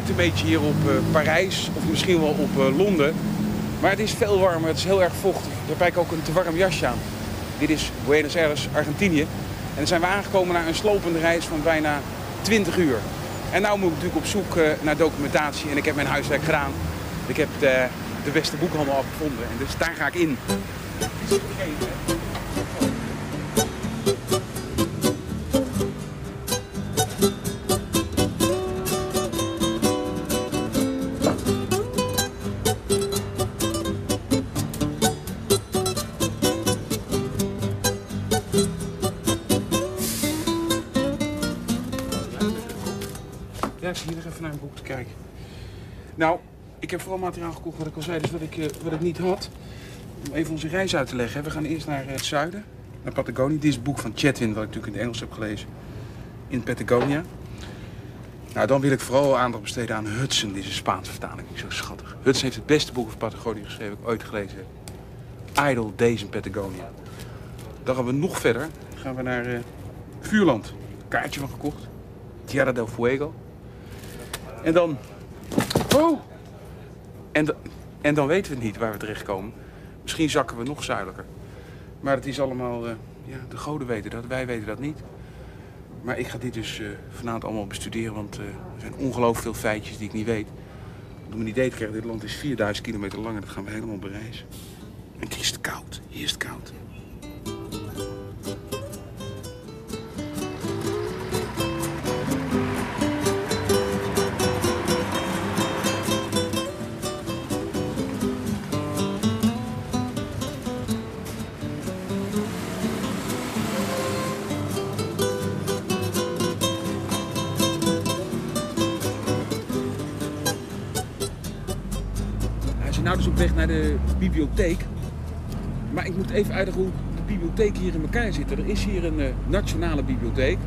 lijkt een beetje hier op eh, Parijs of misschien wel op eh, Londen. Maar het is veel warmer, het is heel erg vochtig. Ik heb eigenlijk ook een te warm jasje aan. Dit is Buenos Aires, Argentinië. En dan zijn we aangekomen naar een slopende reis van bijna 20 uur. En nu moet ik natuurlijk op zoek eh, naar documentatie en ik heb mijn huiswerk gedaan. Ik heb de, de beste boekhandel al gevonden en dus daar ga ik in. Te kijken. Nou, ik heb vooral materiaal gekocht wat ik al zei, dus wat ik, eh, wat ik niet had. Om even onze reis uit te leggen. We gaan eerst naar eh, het zuiden, naar Patagonië. Dit is het boek van Chetwin, wat ik natuurlijk in het Engels heb gelezen. In Patagonia. Nou, dan wil ik vooral aandacht besteden aan Hudson. Dit is een Spaanse vertaling. Zo schattig. Hudson heeft het beste boek over Patagonië geschreven ik ooit gelezen heb. Idle Days in Patagonia. Dan gaan we nog verder. Dan gaan we naar eh, Vuurland. Kaartje van gekocht. Tierra del Fuego. En dan... Oh! En, en dan weten we niet waar we terechtkomen. Misschien zakken we nog zuidelijker. Maar het is allemaal... eh, ja, de goden weten dat, wij weten dat niet. Maar ik ga dit dus eh, vanavond allemaal bestuderen, want eh, er zijn ongelooflijk veel feitjes die ik niet weet. Om een idee te krijgen, dit land is 4000 kilometer lang en dat gaan we helemaal bereizen. En het is koud, hier is het koud. Weg naar de bibliotheek. Maar ik moet even uitleggen hoe de bibliotheek hier in elkaar zit. Er is hier een eh, nationale bibliotheek.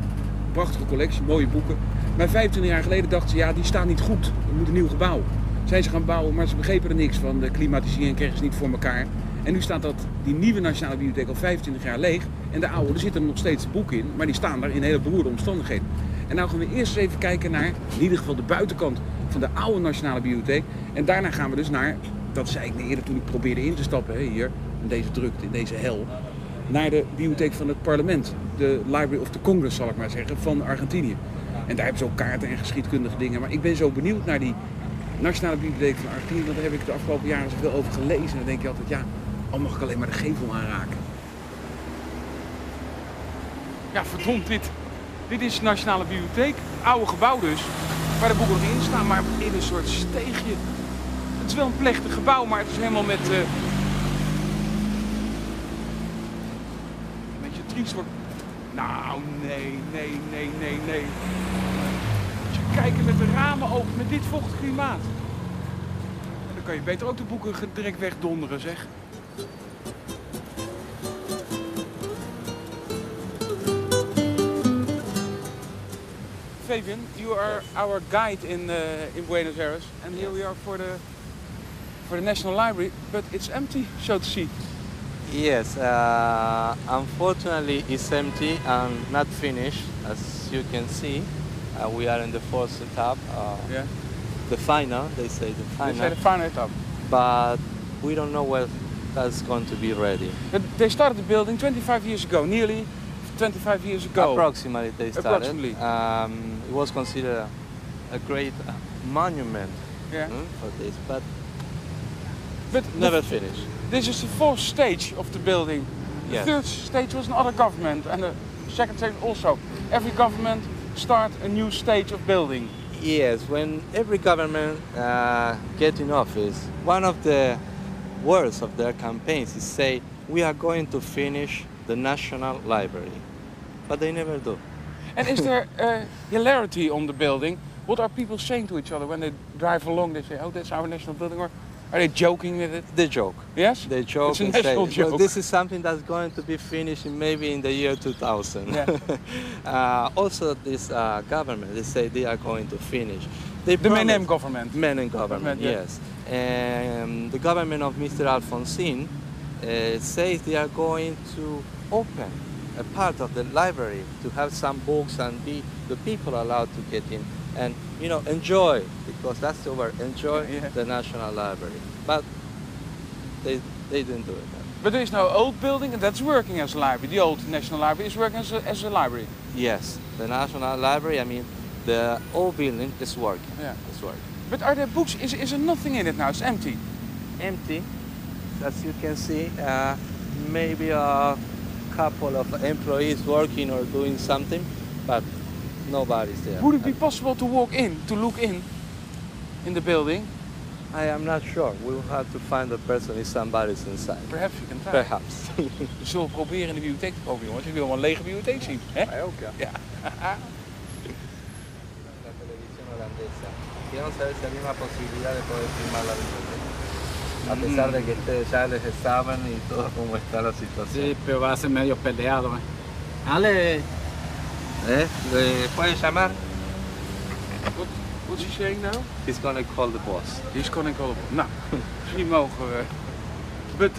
Prachtige collectie, mooie boeken. Maar 25 jaar geleden dachten ze, ja, die staan niet goed. Er moet een nieuw gebouw. Zijn ze gaan bouwen, maar ze begrepen er niks van. De klimatisering kregen ze niet voor elkaar. En nu staat dat, die nieuwe nationale bibliotheek al 25 jaar leeg. En de oude, er zitten nog steeds boeken in. Maar die staan daar in hele beroerde omstandigheden. En nou gaan we eerst even kijken naar, in ieder geval de buitenkant van de oude nationale bibliotheek. En daarna gaan we dus naar, dat zei ik eerder toen ik probeerde in te stappen, hier, in deze drukte, in deze hel. Naar de bibliotheek van het parlement. De Library of the Congress, zal ik maar zeggen, van Argentinië. En daar hebben ze ook kaarten en geschiedkundige dingen. Maar ik ben zo benieuwd naar die Nationale Bibliotheek van Argentinië. Want daar heb ik de afgelopen jaren zoveel over gelezen. En dan denk je altijd, ja, al mag ik alleen maar de gevel aanraken. Ja, verdomd, dit, dit is de Nationale Bibliotheek. Oude gebouw dus, waar de boeken nog in staan, maar in een soort steegje. Het is wel een plechtig gebouw, maar het is helemaal met... eh, Een beetje triest wordt. Nou, nee, nee, nee, nee, nee. Je kijken met de ramen open, met dit vochtig klimaat. Dan kan je beter ook de boeken direct wegdonderen, zeg. Fabian, you are our guide in uh, in Buenos Aires, and here we are for the for the National Library, but it's empty, so to see. Yes, uh, unfortunately it's empty and not finished. As you can see, uh, we are in the fourth etap, uh, Yeah. the final, they say the final. They say the final etap. but we don't know when that's going to be ready. But they started the building 25 years ago, nearly 25 years ago. Approximately they started. Approximately. Um, it was considered a great uh, monument Yeah. mm, for this, but But never finished. this is the fourth stage of the building. The Yes. third stage was another government, and the second stage also. Every government start a new stage of building. Yes, when every government uh, get in office, one of the words of their campaigns is say, we are going to finish the National Library. But they never do. And is there uh, hilarity on the building? What are people saying to each other when they drive along? They say, "Oh, that's our national building," or are they joking with it? They joke. Yes. They joke It's a national say, "Well, joke." this is something that's going to be finished in maybe in the year 2000. Yeah. uh, also, this uh, government, they say they are going to finish. They The Menem government. Men in government, Government, yeah. yes. And the government of Mr. Alfonsin uh, says they are going to open a part of the library to have some books and be the people allowed to get in and you know enjoy because that's the word enjoy Yeah, yeah. the National Library. But they they didn't do it. But there is now old building and that's working as a library. The old National Library is working as a, as a library. Yes, the National Library. I mean, the old building is working. Yeah. It's working. But are there books? Is, is there nothing in it now? It's empty. Empty, as you can see. Uh, maybe a couple of employees working or doing something, but nobody's there. Would it be possible to walk in, to look in, in the building? I am not sure. We will have to find the person if somebody's inside. Perhaps you can try. Perhaps. We zullen proberen in de bibliotheek te komen, jongens. Ik wil wel een lege bibliotheek zien. Hè? ook, ja. Ja. La televisión holandesa. Quiero saber si hay una posibilidad de poder filmar la biblioteca. A pesar de que ustedes ya les saben y todo cómo está la situación. Sí, pero va a ser medio peleado. ¿eh? Dale. ¿Eh? ¿Le llamar? What, what's he saying now? He's gonna call the boss. He's calling call Nou, misschien mogen we. But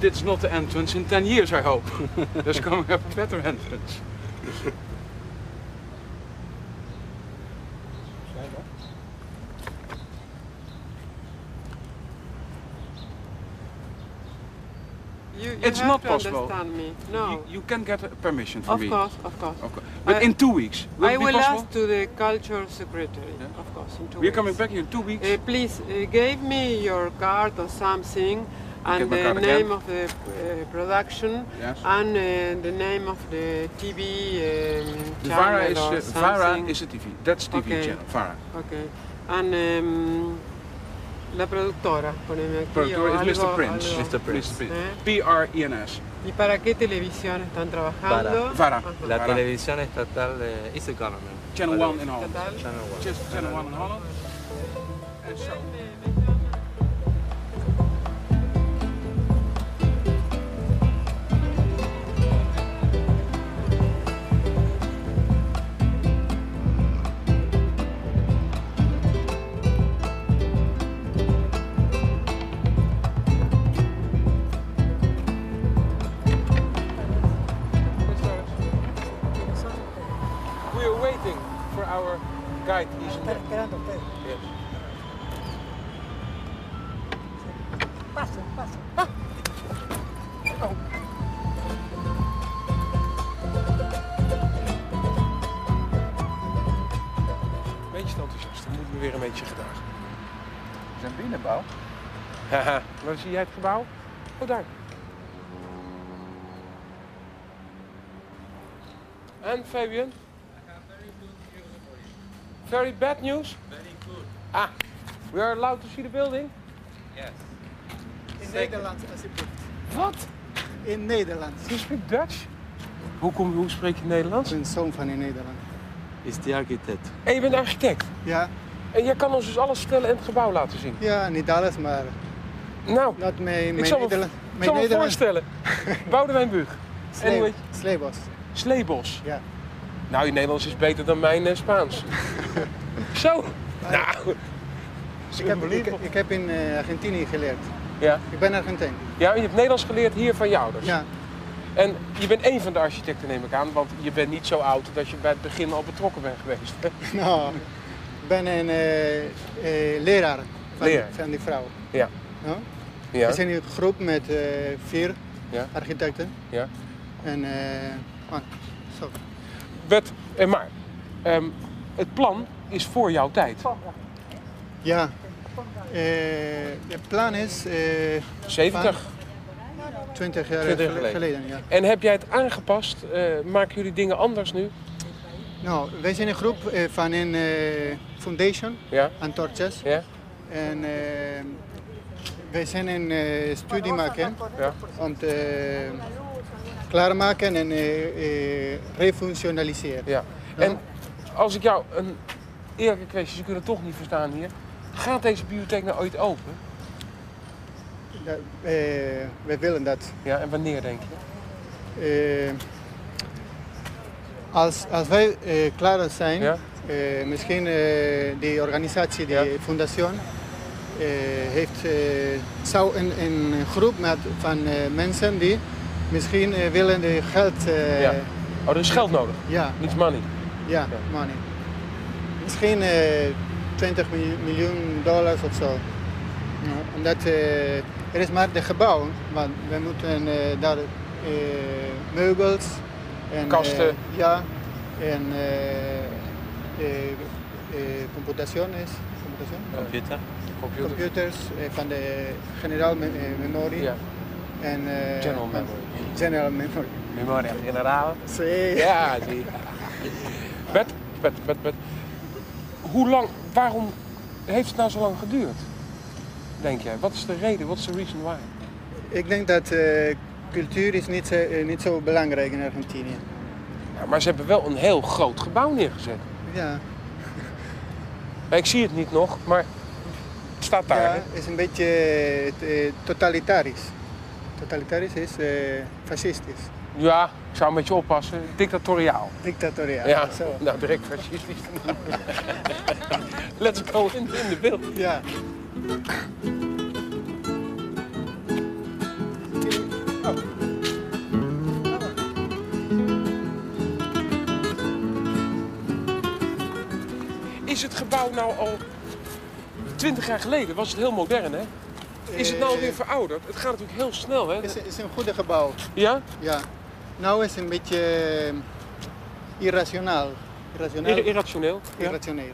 it's not the entrance in 10 years, I hope. There's coming up a better entrance. You, you It's not possible. No. You, you can get permission from of me. course, of course. Okay. But I- in two weeks. Will I will possible? ask to the culture secretary, Yeah. of course, in two We're weeks. coming back in two weeks. Uh, please uh, give me your card or something and the card again. name of the uh, production Yes. and uh, the name of the TV um, The channel Vara is, or uh, Vara is a TV. That's TV Okay. channel. Vara. Okay. And um, La productora, poneme aquí. Productora es Mr. Prince. Algo. Mr. Prince. P-R-E-N-S. ¿Eh? ¿Y para qué televisión están trabajando? Para. La televisión estatal de East Economy. Channel 1 en Holland. Channel 1 en Holland. Waar zie jij het gebouw? Oh, daar. En Fabian? Very bad news? Very good. Ah, we are allowed to see the building? Yes. In Nederland, alsjeblieft. Wat? In Nederland. You speak Dutch? Hoe, kom, hoe spreek je Nederlands? Ik ben zoon van in Nederland. Is the architect. En je bent architect. Ja, En jij kan ons dus alles vertellen en het gebouw laten zien. ja, niet alles, maar Nou, mijn, ik zal me, Nederland. ik Mijn zal me voorstellen. Boudewijn Bug. Slee- Anyway. Sleebos. Sleebos. Ja. Nou, je Nederlands is beter dan mijn eh, Spaans. Zo. Nou. Ik heb, ik, ik heb in eh, Argentinië geleerd. Ja. Ik ben Argentijn. ja, je hebt Nederlands geleerd hier van je ouders. Ja, En je bent één van de architecten, neem ik aan, want je bent niet zo oud dat je bij het begin al betrokken bent geweest. nou, ik ben een eh, leraar van, Leraar. van die vrouw. Ja. No? Ja. We zijn in een groep met eh, vier Ja. architecten. Ja. En, eh, ah, zo. Wet, en maar, ehm, het plan is voor jouw tijd. Ja, eh, het plan is eh 70. 20 jaar 20 gele- geleden. geleden. Ja. En heb jij het aangepast? Eh, maken jullie dingen anders nu? Nou, wij zijn een groep eh, van een eh, foundation, Ja? Antorchas. Ja? En eh, wij zijn een eh, studie maken Ja? om te klaarmaken en eh, eh, refunctionaliseren. Ja. En als ik jou een eerlijke kwestie, ze kunnen het toch niet verstaan hier. Gaat deze bibliotheek nou ooit open? Eh, wij willen dat. Ja, en wanneer denk je? Eh, als, als wij eh, klaar zijn, Ja? eh, misschien eh, die organisatie, die Ja. foundation, eh, heeft, eh, zou een, een groep met, van eh, mensen die misschien eh, willen de geld. eh, Ja. Oh, er is geld nodig, ja, niet money. ja, Ja. money. misschien eh, 20 mil- miljoen dollars of zo. Ja, omdat eh, er is maar de gebouw, want we moeten eh, daar eh, meubels en Kasten. eh, ja, en eh, eh, eh, computaciones, computación? Computer. Computer. computers eh, van de generaal me- eh, memorie Ja. en eh, General memory. General memory. Memoria generale. Sí. Ja, zie. Bert, Bert, Bert, Bert. Hoe lang, waarom heeft het nou zo lang geduurd? Denk jij? Wat is de reden? Wat is de reason why? Ik denk dat cultuur is niet zo, niet zo belangrijk in Argentinië. Ja, maar ze hebben wel een heel groot gebouw neergezet. Ja, Ik zie het niet nog, maar staat daar. ja is een beetje eh, totalitarisch. Totalitarisch is eh, fascistisch, Ja, ik zou een beetje oppassen. Dictatoriaal. dictatoriaal. Ja, Zo. nou direct fascistisch. Let's go in, in de beeld. Ja. Is het gebouw nou al 20 jaar geleden? Was het heel modern, hè? Is het nou Eh, weer verouderd? Het gaat natuurlijk heel snel, hè? is, is een goede gebouw. Ja? Ja. Nou is een beetje eh, irrationaal. Irrationeel. Ir- irrationeel. Ja. irrationeel.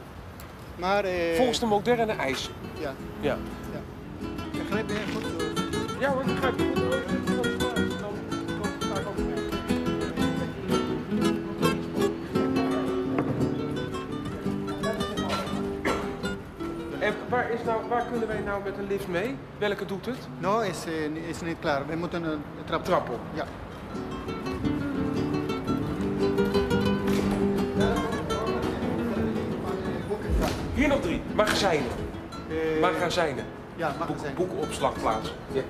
Maar eh, Volgens de moderne eisen. ja. Ja. Begrijp je goed? Ja hoor, begrijp je. En waar, is nou, waar kunnen wij nou met een lift mee? Welke doet het? Nou is, eh, is niet klaar. We moeten een trap, Trap op. Ja. Hier nog drie. Magazijnen. Eh, Magazijnen. Ja, Boek, magazijn. boekenopslagplaats. Ja.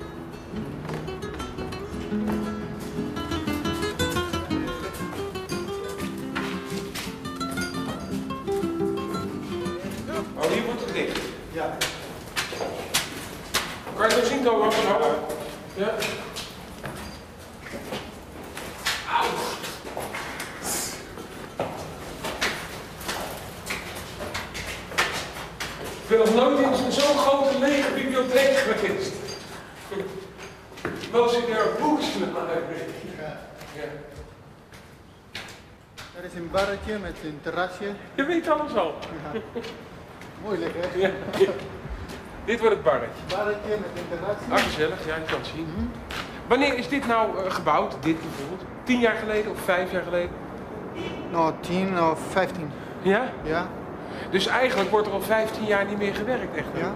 Met een terrasje. Je weet alles al. Ja. Moeilijk hè? Ja. Dit wordt het barretje. Barretje met een terrasje. Ah, gezellig, ja, je kan het zien. Wanneer is dit nou eh, gebouwd? Dit bijvoorbeeld? Tien jaar geleden of vijf jaar geleden? Nou, 10 of 15. Ja? Ja. Dus eigenlijk wordt er al 15 jaar niet meer gewerkt, echt? hè? ja.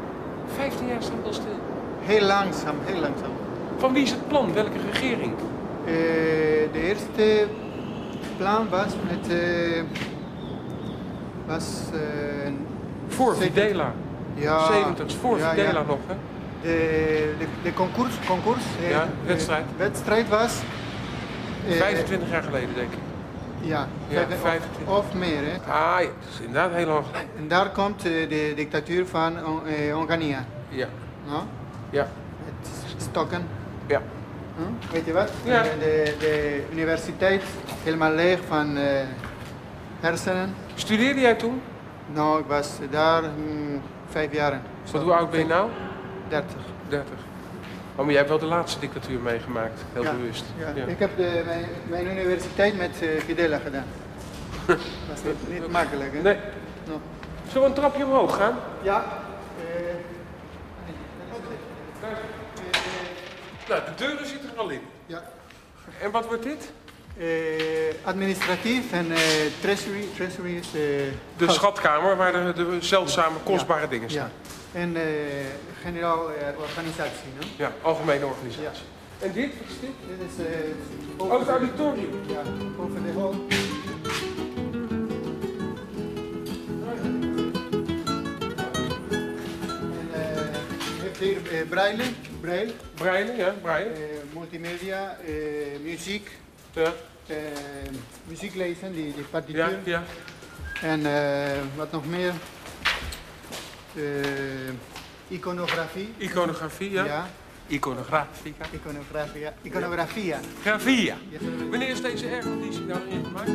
15 jaar staat al stil. Heel langzaam, heel langzaam. Van wie is het plan? Welke regering? Eh, de eerste plan was met. eh, was. eh, Voor. Videla. ja, 70, voor ja, Videla nog, hè? De, de, de concours, concours eh, Ja, eh, wedstrijd. wedstrijd was. eh, 25 jaar geleden, denk ik. Ja, Ja, vijf- 25. Of, of meer. Hè. Ah, ja, dat is inderdaad heel lang geleden. En daar komt eh, de dictatuur van On- eh, Onganía. Ja, No? ja, Met stokken. ja. Hm? Weet je wat? Ja. De, de, universiteit helemaal leeg van eh, hersenen. Studeerde jij toen? Nou, ik was daar hm, vijf jaar. Want hoe oud ben je nou? 30. 30. Oh, maar jij hebt wel de laatste dictatuur meegemaakt, heel Ja, bewust. Ja. Ja. Ik heb de, mijn, mijn universiteit met Fidela gedaan. Dat was niet, niet makkelijk, hè? Nee. No. Zullen we een trapje omhoog gaan? Ja. eh, Nou, de deuren zitten er al in. ja. En wat wordt dit? Eh, administratief en eh, treasury, treasury is... eh, De schatkamer waar de, de zeldzame, kostbare dingen staan. Ja. En generaal organisatie, no? Ja, algemene organisatie. En dit, wat is dit? Dit is... eh, Oh, het auditorium. Ja, over de hal. En heeft hier braille, braille Breinen, ja, breien. eh, multimedia, muziek, uh, muziek lezen, die, die partituur. Ja, ja. En eh, wat nog meer? Eh, iconografie. Iconografie, ja. ja. Iconografica. Iconografia. Iconografia. Grafia. Wanneer is deze airconditie nou ingemaakt?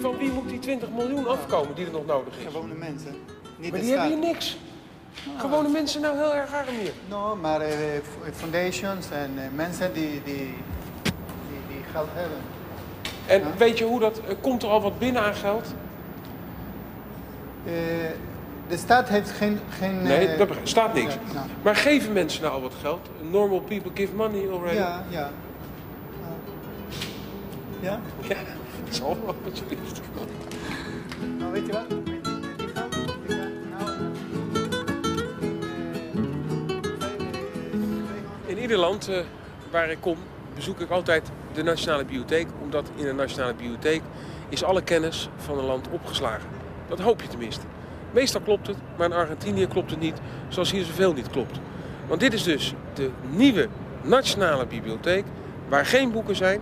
Van wie moet die 20 miljoen afkomen die er nog nodig is? Gewone mensen. Niet Maar die hebben hier niks. Gewone mensen nou heel erg arm hier. No, maar f- foundations en mensen die, die, die, die geld hebben. En weet je hoe dat... Komt er al wat binnen aan geld? De staat heeft geen... geen Nee, dat begrijp- staat niks. Ja, nou, Maar geven mensen nou al wat geld? Normal people give money already. ja. ja. Ja? Ja, dat alsjeblieft. Nou, weet je eh, In ieder land eh, waar ik kom, bezoek ik altijd de Nationale Bibliotheek. Omdat in de Nationale Bibliotheek is alle kennis van een land opgeslagen. Dat hoop je tenminste. Meestal klopt het, maar in Argentinië klopt het niet, zoals hier zoveel niet klopt. Want dit is dus de nieuwe Nationale Bibliotheek, waar geen boeken zijn,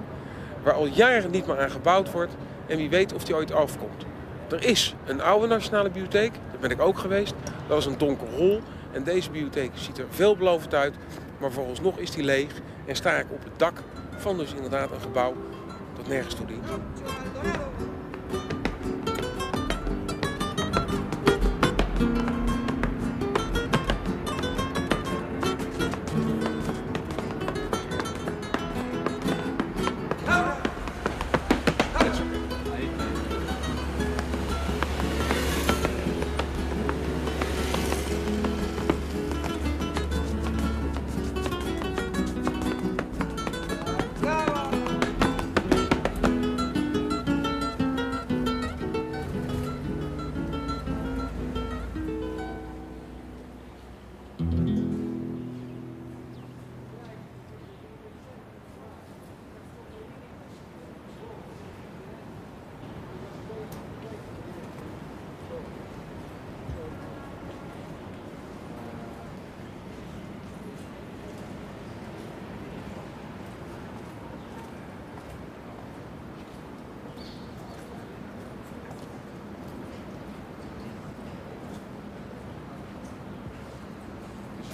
waar al jaren niet meer aan gebouwd wordt en wie weet of die ooit afkomt. Er is een oude Nationale Bibliotheek, daar ben ik ook geweest. Dat was een donker hol en deze bibliotheek ziet er veelbelovend uit, maar vooralsnog is die leeg en sta ik op het dak van dus inderdaad een gebouw dat nergens toe dient.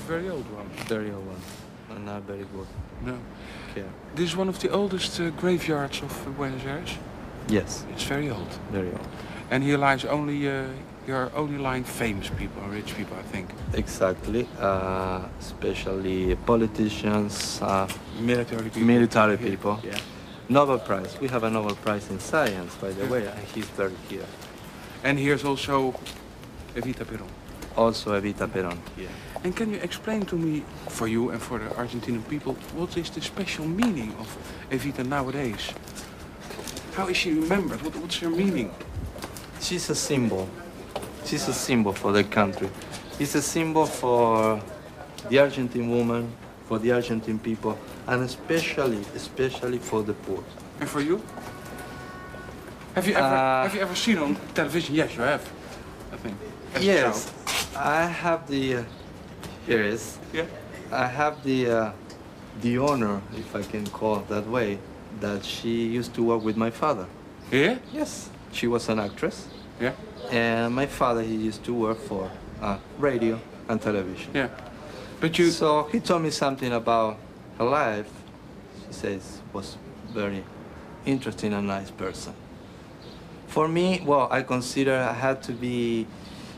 Very old one. Very old one. And not very good No. care. This is one of the oldest uh, graveyards of uh, Buenos Aires. Yes, It's very old. very old. And here lies only, uh, here are only lying famous people, rich people, I think. Exactly. Uh, especially politicians, uh, Military people. military Yeah. people. Yeah. Nobel Prize. We have a Nobel Prize in science, by the Yeah. way, and he's buried here. And here's also Evita Peron. Also Evita Peron. Yeah. And can you explain to me, for you and for the Argentinian people, what is the special meaning of Evita nowadays? How is she remembered? What, what's her meaning? She's a symbol. She's a symbol for the country. It's a symbol for the Argentine woman, for the Argentine people, and especially, especially for the poor. And for you? Have you ever Uh, have you ever seen her on television? Yes, you have. I think. As Yes, child. I have the. Uh, here is. Yeah. I have the uh, the honor, if I can call it that way, that she used to work with my father. Yeah. Yes. She was an actress, Yeah. and my father he used to work for uh, radio and television. Yeah. But you. So he told me something about her life. She says was very interesting and nice person. For me, well, I consider I had to be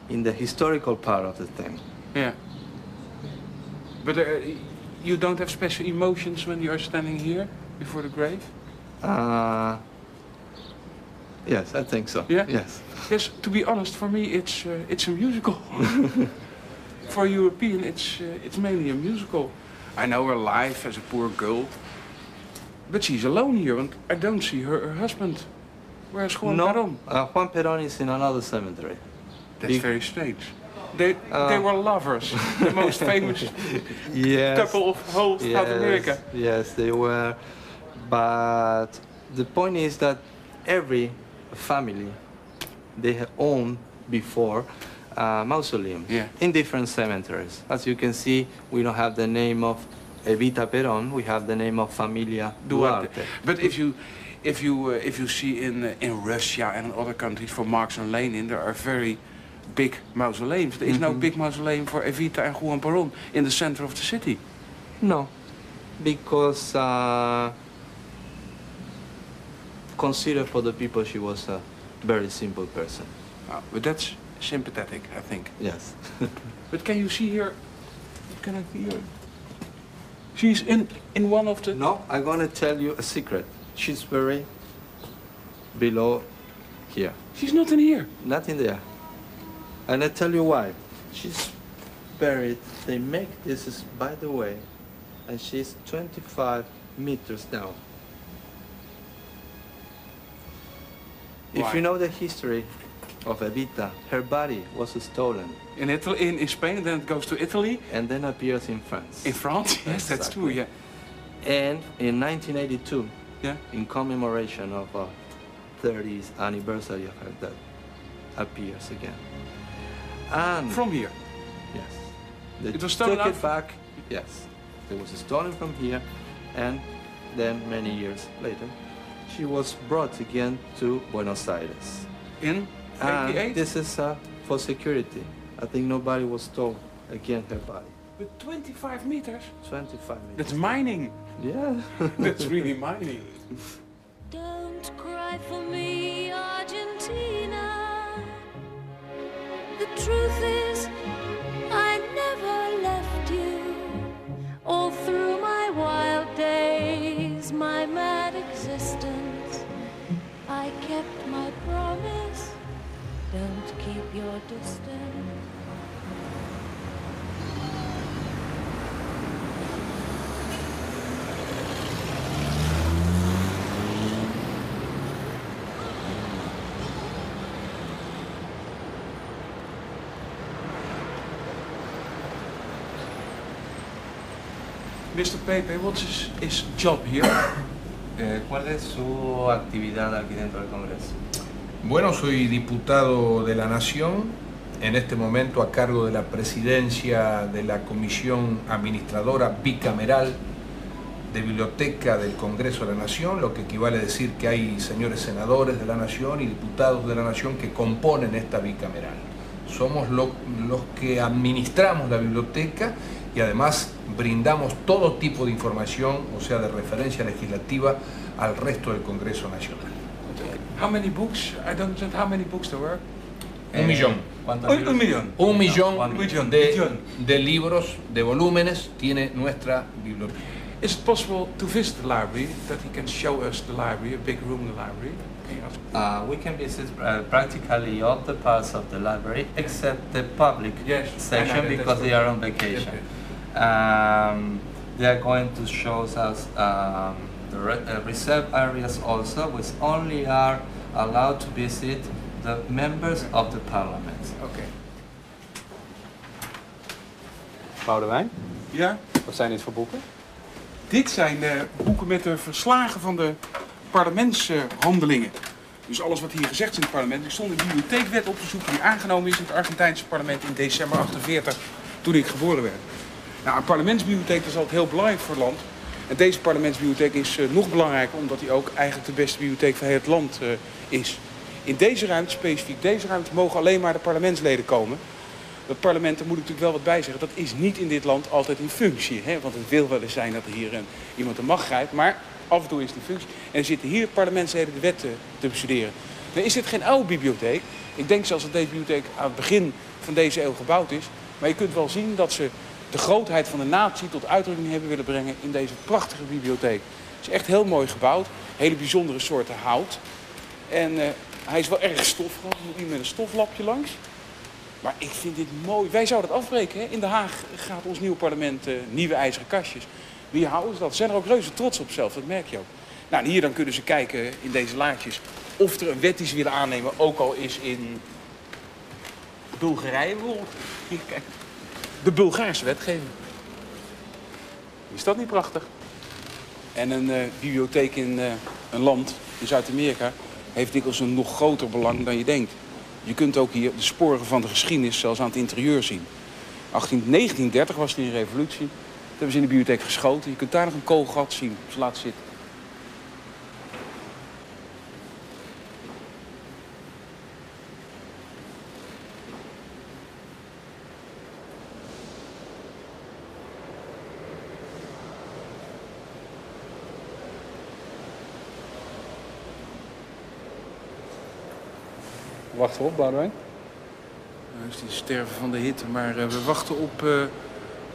in the historical part of the thing. Yeah. But uh, you don't have special emotions when you are standing here before the grave? Uh, yes, I think so. Yeah? Yes. Yes. To be honest, for me, it's uh, it's a musical. for a European, it's uh, it's mainly a musical. I know her life as a poor girl, but she's alone here, and I don't see her, her husband. Where's Juan no, Perón? Uh, Juan Perón is in another cemetery. That's Be- very strange. They Uh, they were lovers, the most famous Yes. couple of whole South America. Yes, they were. But the point is that every family they have owned before a mausoleum Yeah. in different cemeteries. As you can see, we don't have the name of Evita Perón. We have the name of Familia Duarte. Duarte. But if you, if you, uh, if you see in uh, in Russia and in other countries for Marx and Lenin, there are very big mausoleums. There is no Mhm. big mausoleum for Evita and Juan Perón in the center of the city. No, because uh, consider for the people she was a very simple person. Oh, but that's sympathetic, I think. Yes. But can you see her? Can I see her? She's in in one of the. no, I'm gonna tell you a secret. She's buried below here. She's not in here. Not in there. And I tell you why. She's buried. They make this is by the way, and she's 25 meters down. Why? If you know the history of Evita, her body was stolen In Italy, in, in Spain, then it goes to Italy. and then appears in France. In France, yes, that's true. Yeah, and in 1982, yeah. in commemoration of uh, 30th anniversary of her death, appears again. And From here. Yes. They It was stolen took it back. Yes. It was stolen from here, and then many years later, she was brought again to Buenos Aires. In And 88. this is uh, for security. I think nobody was stole again her body. With 25 meters. 25 meters. That's mining. Yeah. That's really mining. Don't cry for me, truth is, I never left you. All through my wild days, my mad existence, I kept my promise. Don't keep your distance. Mr. Pepe, what's his, his job here? Eh, ¿Cuál es su actividad aquí dentro del Congreso? Bueno, soy diputado de la Nación, en este momento a cargo de la presidencia de la Comisión Administradora Bicameral de Biblioteca del Congreso de la Nación, lo que equivale a decir que hay señores senadores de la Nación y diputados de la Nación que componen esta bicameral. Somos lo- los que administramos la biblioteca y además brindamos todo tipo de información, o sea, de referencia legislativa, al resto del Congreso Nacional. How many books? I don't understand how many books there were. Un millón. ¿Cuántos Un, libros? un millón. Un millón one million. de, Million. de libros, de volúmenes, tiene nuestra biblioteca. Is it possible to visit the library? That he can show us the library, a big room in the library? Uh, we can visit uh, practically all the parts of the library except the public Yes, know section because they are on vacation. Um, they are going to show us um, the re- uh, reserve areas also, which only are allowed to visit the members of the parliament. Oké. Boudewijn, Ja? wat zijn dit voor boeken? Dit zijn de boeken met de verslagen van de parlementshandelingen. Dus alles wat hier gezegd is in het parlement. Ik stond de bibliotheekwet op te zoeken die aangenomen is in het Argentijnse parlement in december 48, toen ik geboren werd. Een parlementsbibliotheek is altijd heel belangrijk voor het land. En deze parlementsbibliotheek is eh, nog belangrijker omdat die ook eigenlijk de beste bibliotheek van heel het land eh, is. In deze ruimte, specifiek deze ruimte, mogen alleen maar de parlementsleden komen. Het parlement, daar moet ik natuurlijk wel wat bij zeggen, dat is niet in dit land altijd in functie. Hè? Want het wil wel eens zijn dat er hier een, iemand de macht grijpt, maar af en toe is het in functie. En er zitten hier parlementsleden de wet te, te bestuderen. Dan is dit geen oude bibliotheek. Ik denk zelfs dat deze bibliotheek aan het begin van deze eeuw gebouwd is. Maar je kunt wel zien dat ze de grootheid van de natie tot uitdrukking hebben willen brengen in deze prachtige bibliotheek. Het is echt heel mooi gebouwd. Hele bijzondere soorten hout. En eh, hij is wel erg stoffig. Er moet niet met een stoflapje langs. Maar ik vind dit mooi. Wij zouden het afbreken. Hè? In Den Haag gaat ons nieuwe parlement eh, nieuwe ijzeren kastjes. Wie houden ze dat? Ze zijn er ook reuze trots op zelf, dat merk je ook. Nou, en hier dan kunnen ze kijken in deze laadjes of er een wet die ze willen aannemen, ook al is in Bulgarije bijvoorbeeld. Kijk. De Bulgaarse wetgeving. Is dat niet prachtig? En een eh, bibliotheek in eh, een land in Zuid-Amerika heeft dikwijls een nog groter belang dan je denkt. Je kunt ook hier de sporen van de geschiedenis zelfs aan het interieur zien. 18, 1930 was er een revolutie. Dat hebben ze in de bibliotheek geschoten. Je kunt daar nog een kogelgat zien. Ze laten zitten. Wachten we op, Boudewijn? Nou is die sterven van de hitte. Maar eh, we wachten op eh,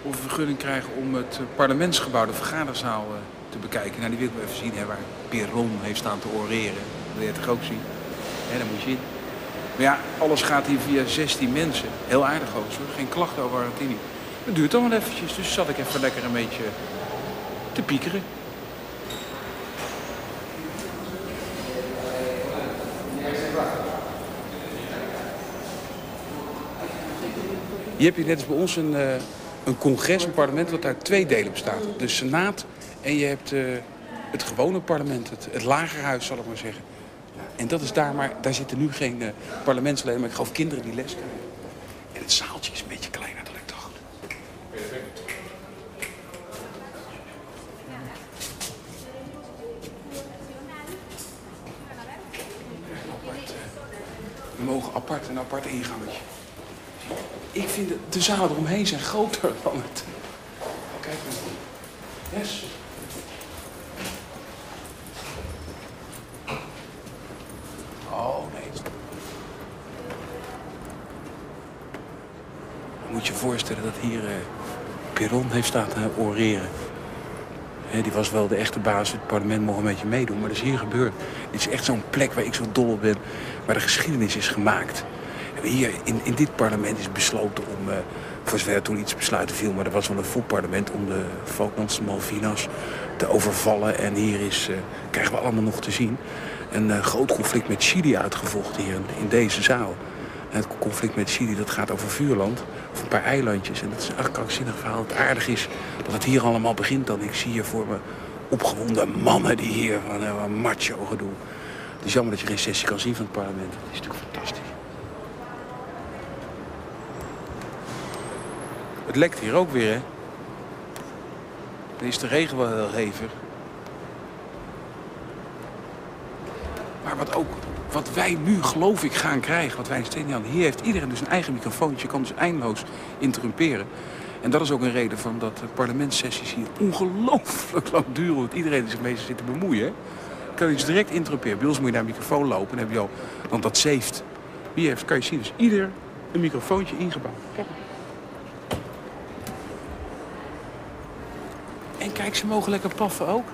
of we vergunning krijgen om het eh, parlementsgebouw, de vergaderzaal, te bekijken. Nou, die wil ik wel even zien, hè, waar Peron heeft staan te oreren. Dat wil je toch ook zien? Hè, dan moet je in. Maar ja, alles gaat hier via 16 mensen. Heel aardig overigens, hoor. Geen klachten over Argentinië. Het duurt dan wel eventjes, dus zat ik even lekker een beetje te piekeren. Je hebt hier net als bij ons een, eh, een congres, een parlement, wat uit twee delen bestaat. De Senaat en je hebt eh, het gewone parlement, het, het lagerhuis zal ik maar zeggen. En dat is daar, maar daar zitten nu geen eh, parlementsleden, maar ik geloof kinderen die les krijgen. En het zaaltje is een beetje kleiner dan. Apart, eh, We mogen apart een apart ingangetje. Ik vind de, de zalen eromheen zijn groter dan het. Kijk maar. Yes. Oh nee. Je moet je voorstellen dat hier eh heeft staan te oreren. Hè, die was wel de echte baas. Het parlement mocht een beetje meedoen. Maar dat is hier gebeurd. Dit is echt zo'n plek waar ik zo dol op ben. Waar de geschiedenis is gemaakt. Hier in, in dit parlement is besloten om... eh, voor zover er toen iets besluiten viel... maar er was wel een vol parlement om de Falklandse Malvinas te overvallen. En hier is, eh, krijgen we allemaal nog te zien... een eh, groot conflict met Chili uitgevochten hier in, in deze zaal. Het conflict met Chili dat gaat over vuurland, of een paar eilandjes. En dat is een echt krankzinnig verhaal. Het aardig is dat het hier allemaal begint dan. Ik zie hier voor me opgewonden mannen die hier van een macho gedoe. Het is jammer dat je geen sessie kan zien van het parlement. Het is natuurlijk fantastisch. Het lekt hier ook weer, hè? Dan is de regen wel heel hevig. Maar wat ook, wat wij nu geloof ik gaan krijgen, wat wij in Stenen hadden. Hier heeft iedereen dus een eigen microfoontje. Je kan dus eindeloos interrumperen. En dat is ook een reden van dat de parlementssessies hier ongelooflijk lang duren. Want iedereen zich mee zit te bemoeien. Hè? Kan je dus direct interrumperen. Bij ons moet je naar een microfoon lopen. En heb je al, want dat saved. Hier heeft, kan je zien, dus ieder een microfoontje ingebouwd. Kijk, ze mogen lekker paffen ook.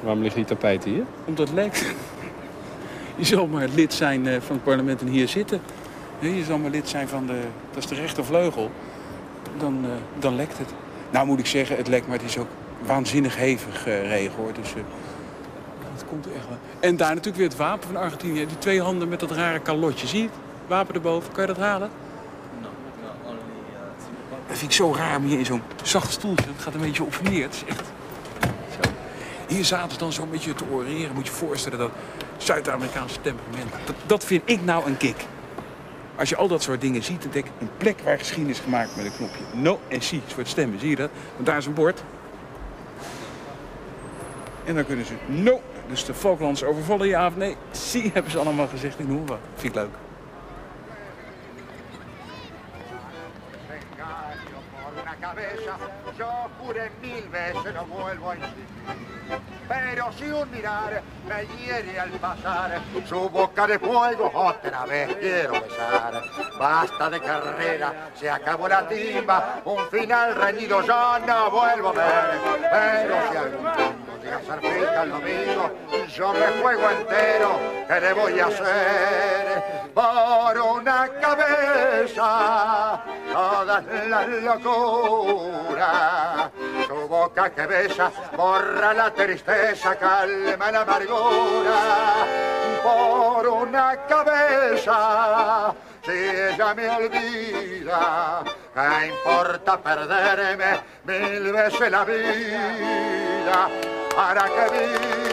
Waarom liggen die tapijten hier? Omdat het lekt. Je zal maar lid zijn eh, van het parlement en hier zitten. Je zal maar lid zijn van de... Dat is de rechtervleugel. Dan, eh, dan lekt het. Nou moet ik zeggen, het lekt, maar het is ook waanzinnig hevig eh, regen hoor. Dus het komt echt wel. En daar natuurlijk weer het wapen van Argentinië. Die twee handen met dat rare kalotje. Zie je het? Wapen erboven. Kan je dat halen? Vind ik zo raar om hier in zo'n zacht stoeltje. Dat gaat een beetje op. Het echt... Zo. Hier zaten ze dan zo'n beetje te oreren. Moet je voorstellen dat Zuid-Amerikaanse temperament. Dat, dat vind ik nou een kick. Als je al dat soort dingen ziet, dan denk ik een plek waar geschiedenis is gemaakt met een knopje. No en si, voor het stemmen. Zie je dat? Want daar is een bord. En dan kunnen ze no. Dus de Falklands overvallen ja of nee. Si hebben ze allemaal gezegd. Ik noem wat. Vind ik leuk. Veces no vuelvo a insistir. Pero si un mirar me hiere al pasar, su boca de fuego otra vez quiero besar. Basta de carrera, se acabó la timba, un final reñido yo no vuelvo a ver. Pero si algún llega a ser fija el domingo, yo me juego entero, ¿qué le voy a hacer? Por una cabeza, todas las locuras. Su boca que besa borra la tristeza, calma la amargura. Por una cabeza, si ella me olvida, ¿qué importa perderme mil veces la vida? ¿Para que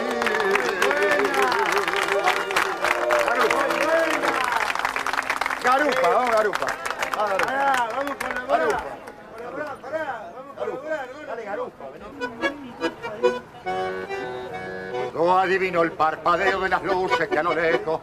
Garupa, vamos Garupa. Vamos con la la. Vamos con la No adivino el parpadeo de las luces que a lo lejos